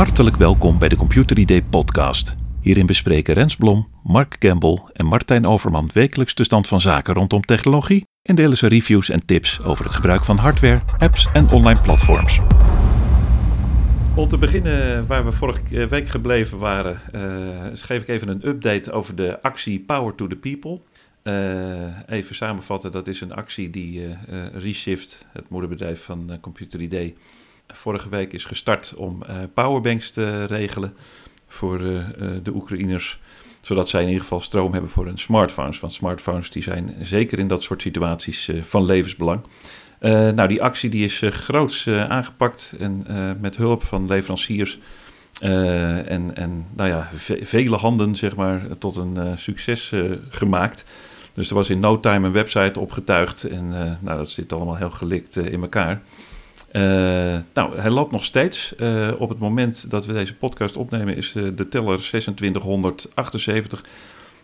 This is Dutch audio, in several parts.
Hartelijk welkom bij de Computer ID podcast. Hierin bespreken Rens Blom, Mark Campbell en Martijn Overman wekelijks de stand van zaken rondom technologie en delen ze reviews en tips over het gebruik van hardware, apps en online platforms. Om te beginnen waar we vorige week gebleven waren, uh, geef ik even een update over de actie Power to the People. Uh, even samenvatten, dat is een actie die uh, Reshift, het moederbedrijf van Computer ID, vorige week is gestart om powerbanks te regelen voor de Oekraïners. Zodat zij in ieder geval stroom hebben voor hun smartphones. Want smartphones die zijn zeker in dat soort situaties van levensbelang. nou, die actie die is groots aangepakt en met hulp van leveranciers en, en nou ja, vele handen zeg maar, tot een succes gemaakt. Dus er was in no time een website opgetuigd en nou, dat zit allemaal heel gelikt in elkaar. Uh, nou, hij loopt nog steeds. op het moment dat we deze podcast opnemen is de teller 2678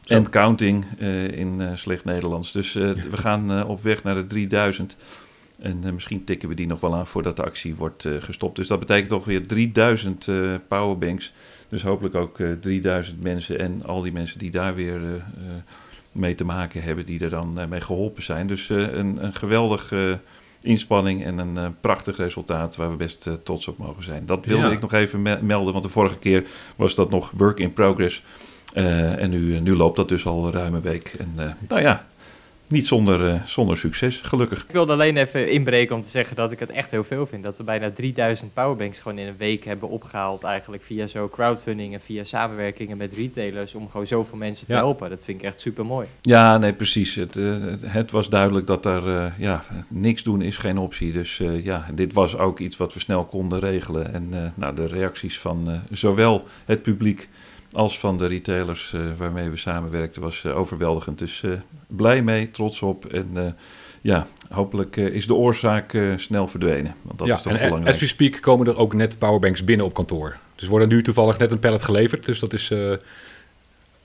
en counting in slecht Nederlands. Dus we gaan op weg naar de 3000. En misschien tikken we die nog wel aan voordat de actie wordt gestopt. Dus dat betekent toch weer 3000 powerbanks. Dus hopelijk ook 3000 mensen en al die mensen die daar weer mee te maken hebben die er dan eh, mee geholpen zijn. Dus eh, een, een geweldige inspanning en een uh, prachtig resultaat waar we best uh, trots op mogen zijn. Dat wilde ik nog even melden, want de vorige keer was dat nog work in progress. Uh, en nu, nu loopt dat dus al ruim een week. En nou ja, niet zonder, uh, zonder succes, gelukkig. Ik wilde alleen even inbreken om te zeggen dat ik het echt heel veel vind. Dat we bijna 3000 powerbanks gewoon in een week hebben opgehaald. Eigenlijk via zo crowdfunding en via samenwerkingen met retailers. Om gewoon zoveel mensen te helpen. Dat vind ik echt super mooi. Ja, nee, precies. Het, uh, het was duidelijk dat er uh, ja, niks doen is geen optie. Dus ja, dit was ook iets wat we snel konden regelen. En nou, de reacties van zowel het publiek als van de retailers uh, waarmee we samenwerkten was uh, overweldigend. Dus uh, blij mee, trots op en ja, hopelijk is de oorzaak snel verdwenen. Want dat ja, is toch en belangrijk. as we speak komen er ook net powerbanks binnen op kantoor. Dus worden nu toevallig net een pallet geleverd, dus dat is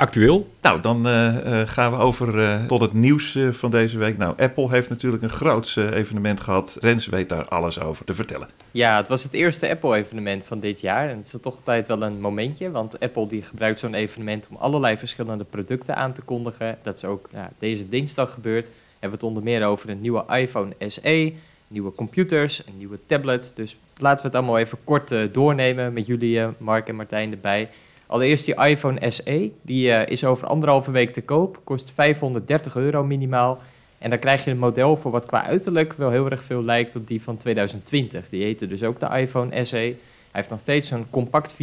actueel. Nou, dan uh, gaan we over uh, tot het nieuws uh, van deze week. Nou, Apple heeft natuurlijk een groot evenement gehad. Rens weet daar alles over te vertellen. Ja, het was het eerste Apple-evenement van dit jaar. En het is toch altijd wel een momentje, want Apple die gebruikt zo'n evenement om allerlei verschillende producten aan te kondigen. Dat is ook ja, deze dinsdag gebeurd. We hebben het onder meer over een nieuwe iPhone SE, nieuwe computers, een nieuwe tablet. Dus laten we het allemaal even kort doornemen met jullie, Mark en Martijn erbij. Allereerst die iPhone SE, die uh, is over anderhalve week te koop, kost 530 euro minimaal. En dan krijg je een model voor wat qua uiterlijk wel heel erg veel lijkt op die van 2020. Die heette dus ook de iPhone SE. Hij heeft nog steeds een compact 4,7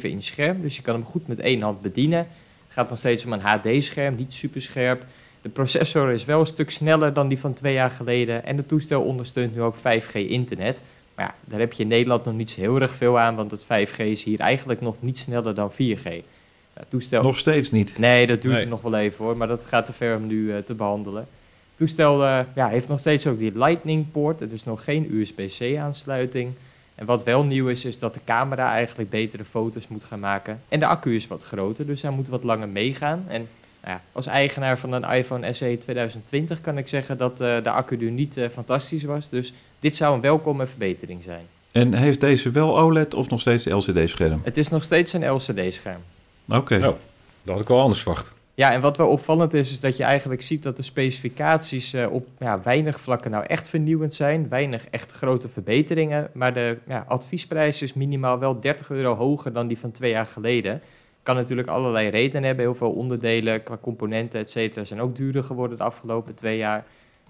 inch scherm, dus je kan hem goed met één hand bedienen. Het gaat nog steeds om een HD-scherm, niet super scherp. De processor is wel een stuk sneller dan die van twee jaar geleden. En het toestel ondersteunt nu ook 5G internet. Maar ja, daar heb je in Nederland nog niet zo heel erg veel aan, want het 5G is hier eigenlijk nog niet sneller dan 4G. Ja, toestel... Nog steeds niet? Nee, dat duurt nee. nog wel even hoor, maar dat gaat te ver om nu uh, te behandelen. Het toestel uh, ja, heeft nog steeds ook die Lightning-poort, er is nog geen USB-C-aansluiting. En wat wel nieuw is, is dat de camera eigenlijk betere foto's moet gaan maken. En de accu is wat groter, dus hij moet wat langer meegaan. En nou ja, als eigenaar van een iPhone SE 2020 kan ik zeggen dat uh, de accu nu niet uh, fantastisch was. Dus dit zou een welkome verbetering zijn. En heeft deze wel OLED of nog steeds LCD-scherm? Het is nog steeds een LCD-scherm. Oké. Okay. Oh, dat had ik wel anders verwacht. Ja, en wat wel opvallend is, is dat je eigenlijk ziet dat de specificaties uh, op ja, weinig vlakken nou echt vernieuwend zijn. Weinig echt grote verbeteringen. Maar de ja, adviesprijs is minimaal wel 30 euro hoger dan die van twee jaar geleden. Kan natuurlijk allerlei redenen hebben. Heel veel onderdelen qua componenten, et cetera, zijn ook duurder geworden de afgelopen twee jaar.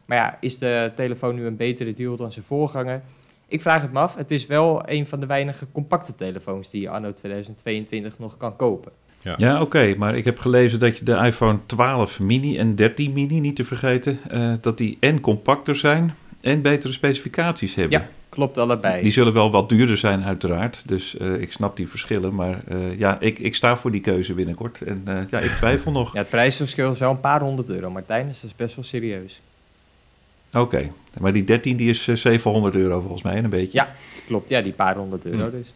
Maar ja, is de telefoon nu een betere deal dan zijn voorganger? Ik vraag het me af. Het is wel een van de weinige compacte telefoons die je anno 2022 nog kan kopen. Ja, ja oké. Okay, maar ik heb gelezen dat je de iPhone 12 mini en 13 mini, niet te vergeten, uh, dat die en compacter zijn en betere specificaties hebben. Ja, klopt allebei. Die zullen wel wat duurder zijn uiteraard, dus uh, ik snap die verschillen. Maar uh, ja, ik, ik sta voor die keuze binnenkort en uh, ja, ik twijfel nog. Ja, het prijsverschil is wel een paar honderd euro, Martijn, dus dat is best wel serieus. Oké, okay. maar die 13 die is 700 euro volgens mij, een beetje. Ja, klopt. Ja, die paar honderd euro hm. dus.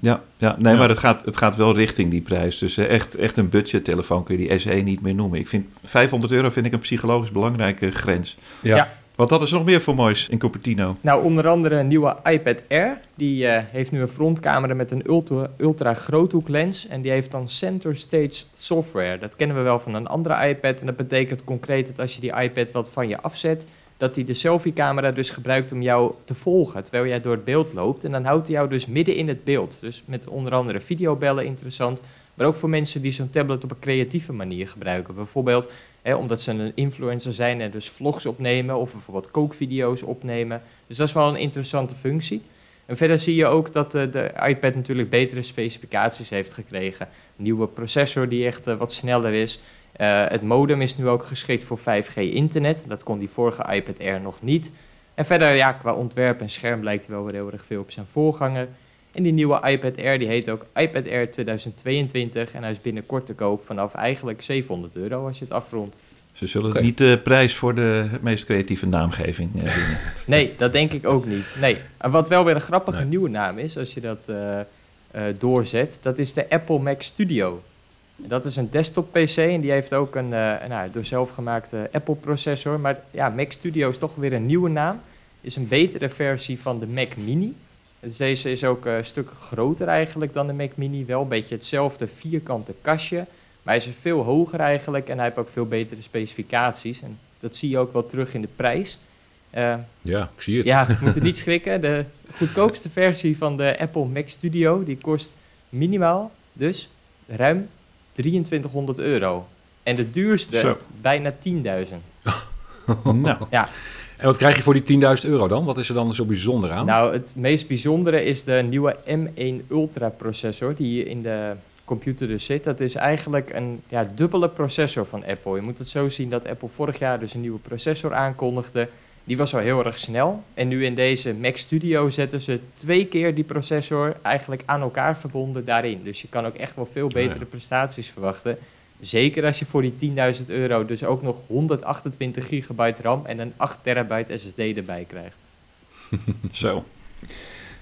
Ja, ja nee, ja. maar het gaat, het gaat wel richting die prijs. Dus uh, echt, echt een budgettelefoon kun je die SE niet meer noemen. Ik vind 500 euro vind ik een psychologisch belangrijke grens. Ja, ja. Wat hadden ze nog meer voor moois in Cupertino? Nou, onder andere een nieuwe iPad Air. Die eh, heeft nu een frontcamera met een ultra, ultra groothoeklens. En die heeft dan center stage software. Dat kennen we wel van een andere iPad. En dat betekent concreet dat als je die iPad wat van je afzet... dat hij de selfie-camera dus gebruikt om jou te volgen... terwijl jij door het beeld loopt. En dan houdt hij jou dus midden in het beeld. Dus met onder andere videobellen interessant... Maar ook voor mensen die zo'n tablet op een creatieve manier gebruiken. Bijvoorbeeld hè, omdat ze een influencer zijn en dus vlogs opnemen of bijvoorbeeld kookvideo's opnemen. Dus dat is wel een interessante functie. En verder zie je ook dat de, de iPad natuurlijk betere specificaties heeft gekregen. Een nieuwe processor die echt uh, wat sneller is. Uh, het modem is nu ook geschikt voor 5G internet. Dat kon die vorige iPad Air nog niet. En verder, ja, qua ontwerp en scherm lijkt hij wel weer heel erg veel op zijn voorganger. En die nieuwe iPad Air die heet ook iPad Air 2022 en hij is binnenkort te koop vanaf eigenlijk 700 euro als je het afrondt. Ze zullen okay. niet de prijs voor de meest creatieve naamgeving winnen. nee, dat denk ik ook niet. Nee. En wat wel weer een grappige nee. nieuwe naam is, als je dat uh, uh, doorzet, dat is de Apple Mac Studio. Dat is een desktop PC en die heeft ook een, een nou, door zelfgemaakte Apple processor. Maar ja, Mac Studio is toch weer een nieuwe naam. Is een betere versie van de Mac Mini. Dus deze is ook een stuk groter eigenlijk dan de Mac Mini. Wel een beetje hetzelfde vierkante kastje. Maar hij is veel hoger eigenlijk en hij heeft ook veel betere specificaties. En dat zie je ook wel terug in de prijs. Uh, ja, ik zie het. Ja, we moeten niet schrikken. De goedkoopste versie van de Apple Mac Studio, die kost minimaal dus ruim 2300 euro. En de duurste Zo. bijna 10.000. nou. Ja. En wat krijg je voor die 10.000 euro dan? Wat is er dan zo bijzonder aan? Nou, het meest bijzondere is de nieuwe M1 Ultra processor die hier in de computer dus zit. Dat is eigenlijk een ja, dubbele processor van Apple. Je moet het zo zien dat Apple vorig jaar dus een nieuwe processor aankondigde. Die was al heel erg snel. En nu in deze Mac Studio zetten ze twee keer die processor eigenlijk aan elkaar verbonden daarin. Dus je kan ook echt wel veel betere ja. prestaties verwachten. Zeker als je voor die 10.000 euro dus ook nog 128 gigabyte RAM en een 8 terabyte SSD erbij krijgt. Zo.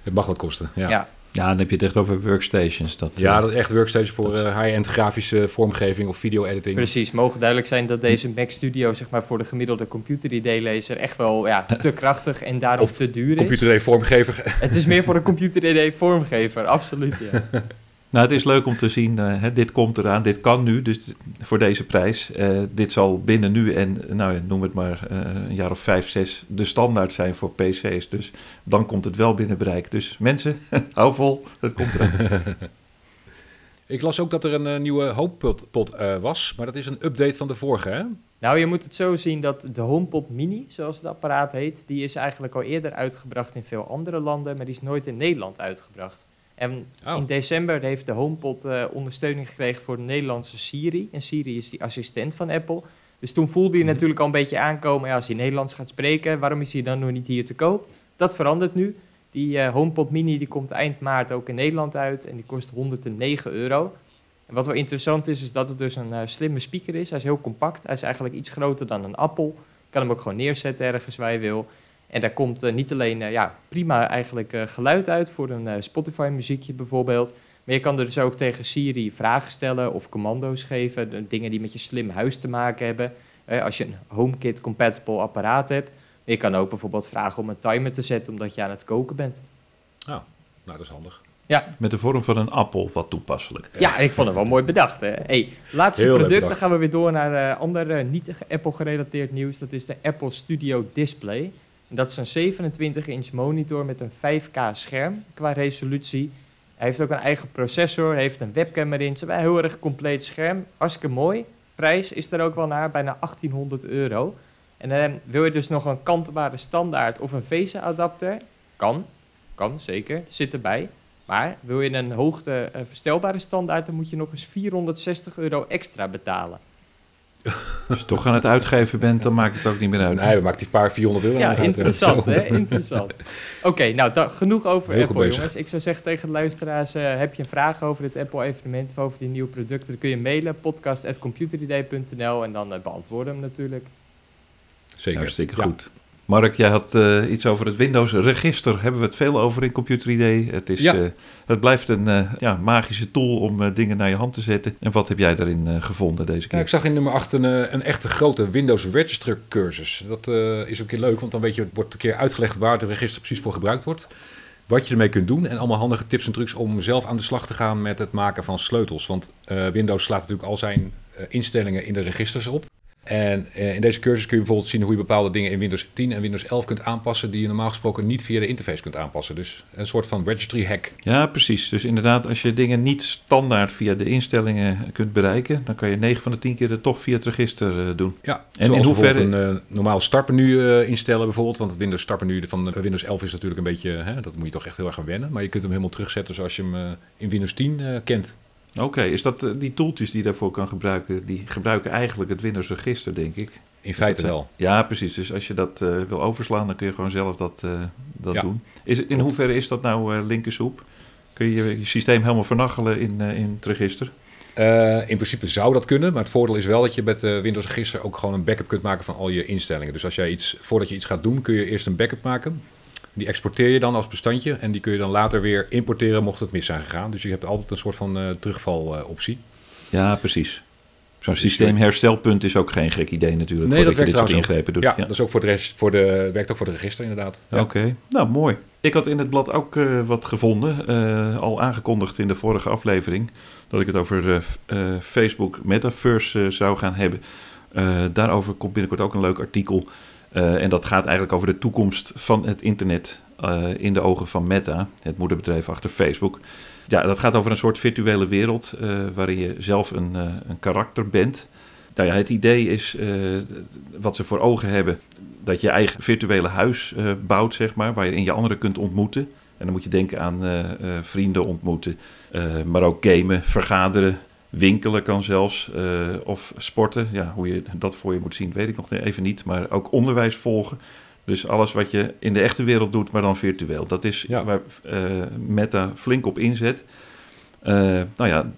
Het mag wat kosten, ja. ja. Ja, dan heb je het echt over workstations. Dat, ja, dat is echt workstations voor uh, high-end grafische vormgeving of video-editing. Precies, mogen duidelijk zijn dat deze Mac Studio zeg maar, voor de gemiddelde computer-ID-lezer echt wel ja, te krachtig en daarom of te duur is. computer-ID-vormgever. Het is meer voor een computer-ID-vormgever, absoluut, ja. Nou, het is leuk om te zien, uh, hè, dit komt eraan, dit kan nu, dus voor deze prijs. Uh, dit zal binnen nu en, nou noem het maar, uh, een jaar of vijf, zes de standaard zijn voor PC's. Dus dan komt het wel binnen bereik. Dus mensen, hou vol, het komt eraan. Ik las ook dat er een nieuwe HomePod was, maar dat is een update van de vorige, hè? Nou, je moet het zo zien dat de HomePod Mini, zoals het apparaat heet, die is eigenlijk al eerder uitgebracht in veel andere landen, maar die is nooit in Nederland uitgebracht. En oh. in december heeft de HomePod uh, ondersteuning gekregen voor de Nederlandse Siri. En Siri is die assistent van Apple. Dus toen voelde je mm -hmm. natuurlijk al een beetje aankomen... Ja, als hij Nederlands gaat spreken, waarom is hij dan nog niet hier te koop? Dat verandert nu. Die uh, HomePod Mini die komt eind maart ook in Nederland uit... en die kost 109 euro. En wat wel interessant is, is dat het dus een uh, slimme speaker is. Hij is heel compact. Hij is eigenlijk iets groter dan een appel. Je kan hem ook gewoon neerzetten ergens waar je wil... En daar komt uh, niet alleen uh, ja, prima eigenlijk uh, geluid uit voor een Spotify muziekje bijvoorbeeld. Maar je kan er dus ook tegen Siri vragen stellen of commando's geven. Dingen die met je slim huis te maken hebben. als je een HomeKit compatible apparaat hebt. Je kan ook bijvoorbeeld vragen om een timer te zetten omdat je aan het koken bent. Oh, nou dat is handig. Ja. Met de vorm van een appel, wat toepasselijk. Ja, ik vond het wel mooi bedacht. Hè? Hey, laatste Heel product, dan gaan we weer door naar uh, ander niet Apple-gerelateerd nieuws. Dat is de Apple Studio Display. Dat is een 27-inch monitor met een 5K scherm qua resolutie. Hij heeft ook een eigen processor, heeft een webcam erin. Het is heel erg compleet scherm. Hartstikke mooi. Prijs is er ook wel naar, bijna 1800 euro. En eh, wil je dus nog een kantbare standaard of een VESA-adapter? Kan, kan zeker, zit erbij. Maar wil je een hoogte uh, verstelbare standaard, dan moet je nog eens 460 euro extra betalen. Als je toch aan het uitgeven bent, dan maakt het ook niet meer uit. Nee, we maken die paar 400 euro. Ja, interessant, hè? Interessant. Oké, okay, nou, da, genoeg over Heel Apple, jongens. Ik zou zeggen tegen de luisteraars, uh, heb je een vraag over het Apple-evenement of over die nieuwe producten, dan kun je mailen, podcast.computeridee.nl en dan uh, beantwoorden hem natuurlijk. Zeker. Hartstikke ja. goed. Mark, jij had eh, iets over het Windows-register. Hebben we het veel over in Computer ID? Het, is, Ja. eh, het blijft een eh, ja, magische tool om dingen naar je hand te zetten. En wat heb jij daarin gevonden deze Ja, keer? ik zag in nummer 8 een, een echte grote Windows Register cursus. Dat is ook een keer leuk, want dan weet je, wordt een keer uitgelegd waar het register precies voor gebruikt wordt. Wat je ermee kunt doen en allemaal handige tips en trucs om zelf aan de slag te gaan met het maken van sleutels. Want Windows slaat natuurlijk al zijn instellingen in de registers op. En eh, in deze cursus kun je bijvoorbeeld zien hoe je bepaalde dingen in Windows 10 en Windows 11 kunt aanpassen die je normaal gesproken niet via de interface kunt aanpassen. Dus een soort van registry hack. Ja, precies. Dus inderdaad, als je dingen niet standaard via de instellingen kunt bereiken, dan kan je 9 van de 10 keer het toch via het register eh, doen. Ja, En in hoeverre- een eh, normaal startmenu instellen bijvoorbeeld. Want het Windows startmenu van Windows 11 is natuurlijk een beetje... Hè, dat moet je toch echt heel erg gaan wennen. Maar je kunt hem helemaal terugzetten zoals je hem in Windows 10 eh, kent. Oké, is dat eh, die tooltjes die je daarvoor kan gebruiken, die gebruiken eigenlijk het Windows-register, denk ik? In feite dat wel. Ja, precies. Dus als je dat eh, wil overslaan, dan kun je gewoon zelf dat, eh, dat Ja, doen. Is, in klopt. hoeverre is dat nou eh linkersoep? Kun je je systeem helemaal vernachelen in, in het register? In principe zou dat kunnen. Maar het voordeel is wel dat je met Windows register ook gewoon een backup kunt maken van al je instellingen. Dus als jij iets, voordat je iets gaat doen, kun je eerst een backup maken. Die exporteer je dan als bestandje. En die kun je dan later weer importeren mocht het mis zijn gegaan. Dus je hebt altijd een soort van eh terugvaloptie. Ja, precies. Zo'n Dus systeemherstelpunt is ook geen gek idee natuurlijk. Nee, dat je dit werkt ingrepen doet. ja, dat is ook voor de, rest, voor de, werkt ook voor de register inderdaad. Ja. Oké, nou mooi. Ik had in het blad ook eh, wat gevonden, eh, al aangekondigd in de vorige aflevering, dat ik het over eh, Facebook Metaverse zou gaan hebben. Daarover komt binnenkort ook een leuk artikel. Eh, en dat gaat eigenlijk over de toekomst van het internet eh, in de ogen van Meta, het moederbedrijf achter Facebook. Ja, dat gaat over een soort virtuele wereld eh, waarin je zelf een, een karakter bent. Nou ja, het idee is wat ze voor ogen hebben dat je eigen virtuele huis bouwt, zeg maar, waar je anderen kunt ontmoeten. En dan moet je denken aan vrienden ontmoeten, maar ook gamen, vergaderen, winkelen kan zelfs, eh, of sporten. Ja, hoe je dat voor je moet zien, weet ik nog even niet. Maar ook onderwijs volgen. Dus alles wat je in de echte wereld doet, maar dan virtueel. Dat is Ja. waar eh, Meta flink op inzet. Eh, nou ja,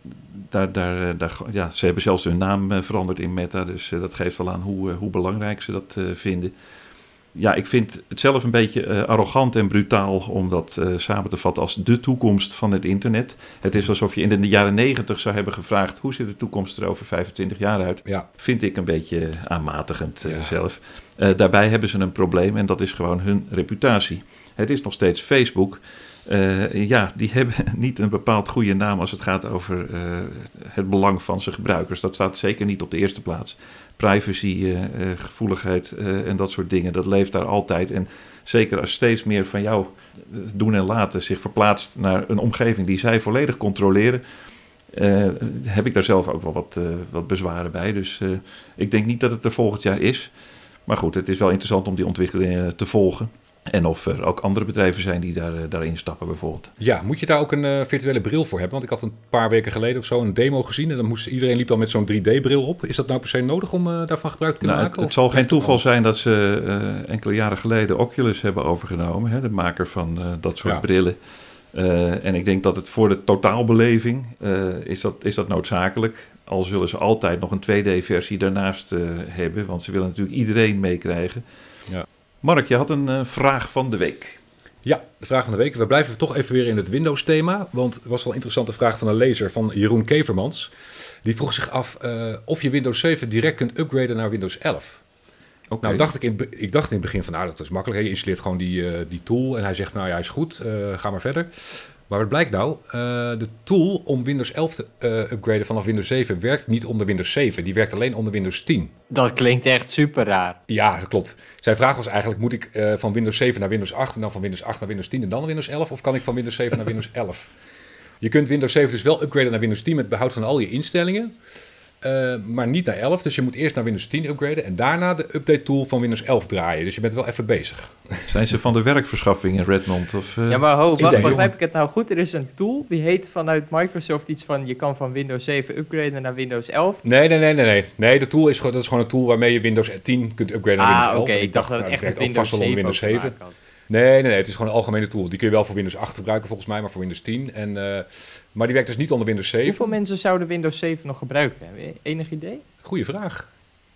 daar, daar, daar, ja, ze hebben zelfs hun naam veranderd in Meta. Dus dat geeft wel aan hoe, hoe belangrijk ze dat vinden. Ja, ik vind het zelf een beetje eh, arrogant en brutaal om dat eh, samen te vatten als de toekomst van het internet. Het is alsof je in de jaren negentig zou hebben gevraagd: hoe ziet de toekomst er over 25 jaar uit? Ja, Vind ik een beetje aanmatigend eh, Ja. zelf. Daarbij hebben ze een probleem en dat is gewoon hun reputatie. Het is nog steeds Facebook. Eh, ja, die hebben niet een bepaald goede naam als het gaat over eh, het belang van zijn gebruikers. Dat staat zeker niet op de eerste plaats. Privacy, eh, gevoeligheid en dat soort dingen, dat leeft daar altijd. En zeker als steeds meer van jou doen en laten zich verplaatst naar een omgeving die zij volledig controleren, heb ik daar zelf ook wel wat, wat bezwaren bij. Dus ik denk niet dat het er volgend jaar is. Maar goed, het is wel interessant om die ontwikkelingen te volgen. En of er ook andere bedrijven zijn die daar, eh, daarin stappen bijvoorbeeld. Ja, moet je daar ook een eh, virtuele bril voor hebben? Want ik had een paar weken geleden of zo een demo gezien en dan moest iedereen liep dan met zo'n 3D-bril op. Is dat nou per se nodig om eh, daarvan gebruik te kunnen Nou, het, maken? het of zal geen het toeval zijn dat ze enkele jaren geleden Oculus hebben overgenomen. Hè, de maker van dat soort Ja. brillen. En ik denk dat het voor de totaalbeleving is, dat, is dat noodzakelijk. Al zullen ze altijd nog een 2D-versie daarnaast hebben. Want ze willen natuurlijk iedereen meekrijgen. Ja. Mark, je had een eh, vraag van de week. Ja, de vraag van de week. We blijven toch even weer in het Windows-thema. Want het was wel een interessante vraag van een lezer van Jeroen Kevermans. Die vroeg zich af eh, of je Windows 7 direct kunt upgraden naar Windows 11. Oké. Nou, dacht ik, in, ik dacht in het begin van, nou, dat is makkelijk. Hè? Je installeert gewoon die, eh, die tool en hij zegt, nou ja, hij is goed, ga maar verder. Maar wat blijkt nou? Eh, de tool om Windows 11 te eh, upgraden vanaf Windows 7 werkt niet onder Windows 7. Die werkt alleen onder Windows 10. Dat klinkt echt super raar. Ja, dat klopt. Zijn vraag was eigenlijk, moet ik eh, van Windows 7 naar Windows 8 en dan van Windows 8 naar Windows 10 en dan Windows 11? Of kan ik van Windows 7 naar Windows 11? Je kunt Windows 7 dus wel upgraden naar Windows 10 met behoud van al je instellingen. Eh, maar niet naar 11. Dus je moet eerst naar Windows 10 upgraden en daarna de update tool van Windows 11 draaien. Dus je bent wel even bezig. Zijn ze van de werkverschaffing in Redmond? Of, eh, Ja, maar ho, wacht, begrijp ik het nou goed? Er is een tool die heet vanuit Microsoft iets van... je kan van Windows 7 upgraden naar Windows 11. Nee, nee, nee, nee. Nee, nee de tool is, gewoon- dat is gewoon een tool waarmee je Windows 10 kunt upgraden naar Ah, Windows 11. oké. En Ik dacht dat het nou, echt ook vast Windows wel 7 onder Windows ook te 7. maken had. Nee, nee, nee. Het is gewoon een algemene tool. Die kun je wel voor Windows 8 gebruiken volgens mij, maar voor Windows 10. En, eh, maar die werkt dus niet onder Windows 7. Hoeveel mensen zouden Windows 7 nog gebruiken? Heb je enig idee? Goeie vraag.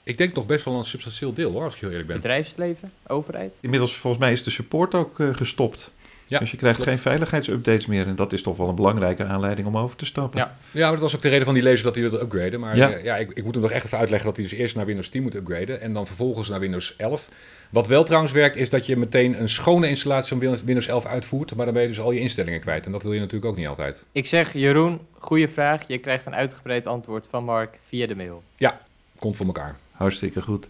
Ik denk nog best wel een substantieel deel hoor, als ik heel eerlijk ben. Bedrijfsleven, overheid. Inmiddels volgens mij is de support ook eh, gestopt. Ja, dus je krijgt klopt. geen veiligheidsupdates meer. En dat is toch wel een belangrijke aanleiding om over te stappen. Ja. Ja, maar dat was ook de reden van die lezer dat hij wilde upgraden. Maar Ja. ja, ja ik, ik moet hem nog echt even uitleggen dat hij dus eerst naar Windows 10 moet upgraden en dan vervolgens naar Windows 11. Wat wel trouwens werkt, is dat je meteen een schone installatie van Windows- Windows 11 uitvoert, maar dan ben je dus al je instellingen kwijt. En dat wil je natuurlijk ook niet altijd. Ik zeg, Jeroen, goede vraag. Je krijgt een uitgebreid antwoord van Mark via de mail. Komt voor elkaar. Hartstikke goed.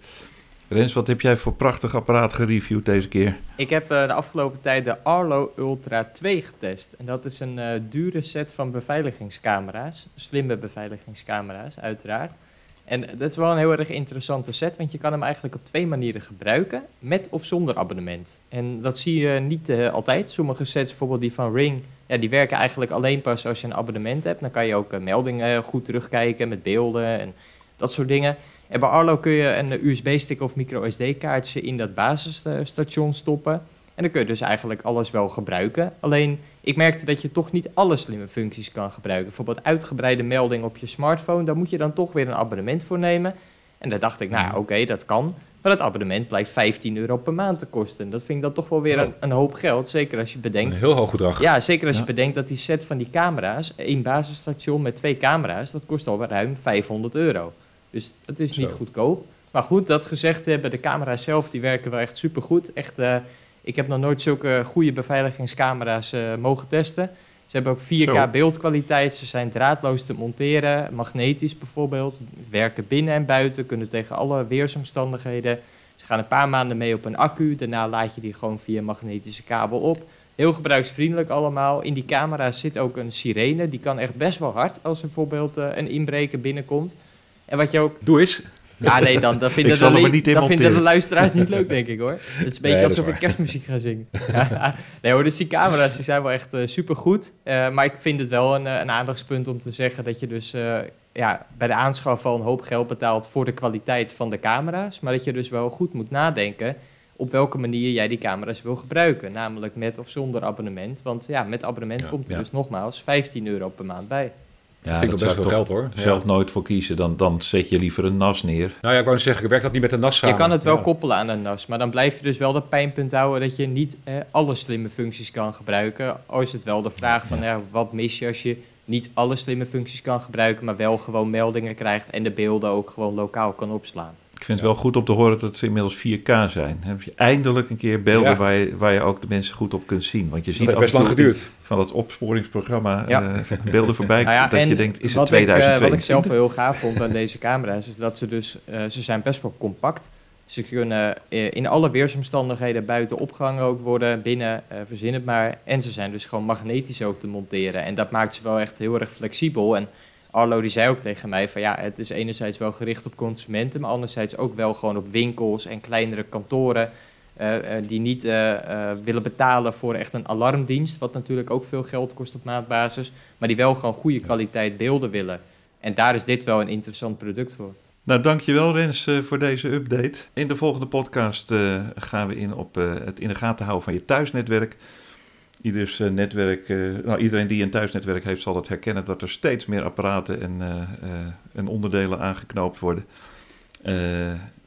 Rens, wat heb jij voor prachtig apparaat gereviewd deze keer? Ik heb eh, de afgelopen tijd de Arlo Ultra 2 getest. En dat is een eh, dure set van beveiligingscamera's. Slimme beveiligingscamera's, uiteraard. En dat is wel een heel erg interessante set, want je kan hem eigenlijk op twee manieren gebruiken, met of zonder abonnement. En dat zie je niet eh, altijd. Sommige sets, bijvoorbeeld die van Ring, ja, die werken eigenlijk alleen pas als je een abonnement hebt. Dan kan je ook meldingen goed terugkijken met beelden en dat soort dingen. En bij Arlo kun je een USB-stick of micro SD-kaartje in dat basisstation stoppen. En dan kun je dus eigenlijk alles wel gebruiken. Alleen, ik merkte dat je toch niet alle slimme functies kan gebruiken. Bijvoorbeeld uitgebreide melding op je smartphone, daar moet je dan toch weer een abonnement voor nemen. En daar dacht ik, nou oké, dat kan. Maar dat abonnement blijkt 15 euro per maand te kosten. Dat vind ik dan toch wel weer een, een hoop geld. Zeker als je Een bedenkt heel hoog bedrag. ja, zeker als je bedenkt dat die set van die camera's, één basisstation met twee camera's, dat kost al ruim 500 euro. Dus het is niet Zo. goedkoop. Maar goed, dat gezegd hebben, de camera's zelf, die werken wel echt supergoed. Echt, eh, ik heb nog nooit zulke goede beveiligingscamera's eh, mogen testen. Ze hebben ook 4K Zo. beeldkwaliteit, ze zijn draadloos te monteren, magnetisch bijvoorbeeld, werken binnen en buiten, kunnen tegen alle weersomstandigheden. Ze gaan een paar maanden mee op een accu, daarna laat je die gewoon via magnetische kabel op. Heel gebruiksvriendelijk allemaal. In die camera's zit ook een sirene. Die kan echt best wel hard als er bijvoorbeeld eh, een inbreker binnenkomt. En wat je ook... Doe eens. Ja, nee, dan, dan, vinden, de, niet dan vinden de luisteraars niet leuk, denk ik hoor. Het is een beetje Nee, alsof ik kerstmuziek ga zingen. nee hoor, dus die camera's die zijn wel echt super supergoed. Eh, maar ik vind het wel een, eh, een aandachtspunt om te zeggen dat je dus ja, bij de aanschaf al een hoop geld betaalt voor de kwaliteit van de camera's. Maar dat je dus wel goed moet nadenken op welke manier jij die camera's wil gebruiken. Namelijk met of zonder abonnement. Want ja, met abonnement Ja, komt er ja. dus nogmaals 15 euro per maand bij. Ja, dat vind ik nog best veel geld hoor. zelf Ja. nooit voor kiezen. Dan, dan zet je liever een NAS neer. Nou ja, ik wou zeggen, werkt dat niet met de NAS samen? Je kan het wel Ja. koppelen aan een NAS, maar dan blijf je dus wel dat pijnpunt houden dat je niet eh, alle slimme functies kan gebruiken. Al is het wel de vraag van ja, wat mis je als je niet alle slimme functies kan gebruiken, maar wel gewoon meldingen krijgt en de beelden ook gewoon lokaal kan opslaan. Ik vind het wel goed om te horen dat ze inmiddels 4K zijn. Dan heb je eindelijk een keer beelden Ja. waar, je, waar je ook de mensen goed op kunt zien. Want je Dat ziet heeft af best en lang toe geduurd. van dat opsporingsprogramma Ja. eh, beelden voorbij Nou ja, dat je denkt, is het wat ik, eh, 2022? wat ik zelf wel heel gaaf vond aan deze camera's, is dat ze dus, eh, ze zijn best wel compact. Ze kunnen eh, in alle weersomstandigheden buiten opgehangen ook worden, binnen, eh verzin het maar. En ze zijn dus gewoon magnetisch ook te monteren. En dat maakt ze wel echt heel erg flexibel. En Arlo die zei ook tegen mij van ja, het is enerzijds wel gericht op consumenten, maar anderzijds ook wel gewoon op winkels en kleinere kantoren. eh, eh, die niet eh, willen betalen voor echt een alarmdienst, wat natuurlijk ook veel geld kost op maandbasis, maar die wel gewoon goede kwaliteit beelden willen. En daar is dit wel een interessant product voor. Nou, dankjewel Rens voor deze update. In de volgende podcast gaan we in op het in de gaten houden van je thuisnetwerk. Ieders eh, netwerk, eh, nou, iedereen die een thuisnetwerk heeft zal het herkennen dat er steeds meer apparaten en, eh, en onderdelen aangeknoopt worden.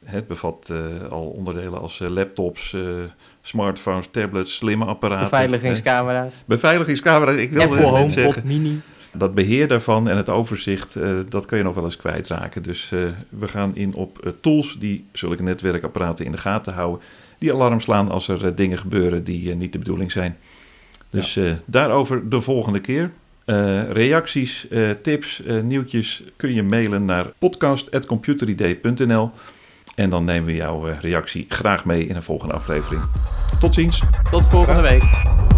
Het bevat al onderdelen als laptops, smartphones, tablets, slimme apparaten. Beveiligingscamera's, beveiligingscamera's, ik wilde Apple. HomePod Mini. Dat beheer daarvan en het overzicht, dat kun je nog wel eens kwijtraken. Dus we gaan in op tools die zulke netwerkapparaten in de gaten houden. Die alarm slaan als er dingen gebeuren die niet de bedoeling zijn. Dus eh, daarover de volgende keer. Eh, reacties, eh, tips, nieuwtjes kun je mailen naar podcast.computeridee.nl En dan nemen we jouw reactie graag mee in een volgende aflevering. Tot ziens! Tot volgende week.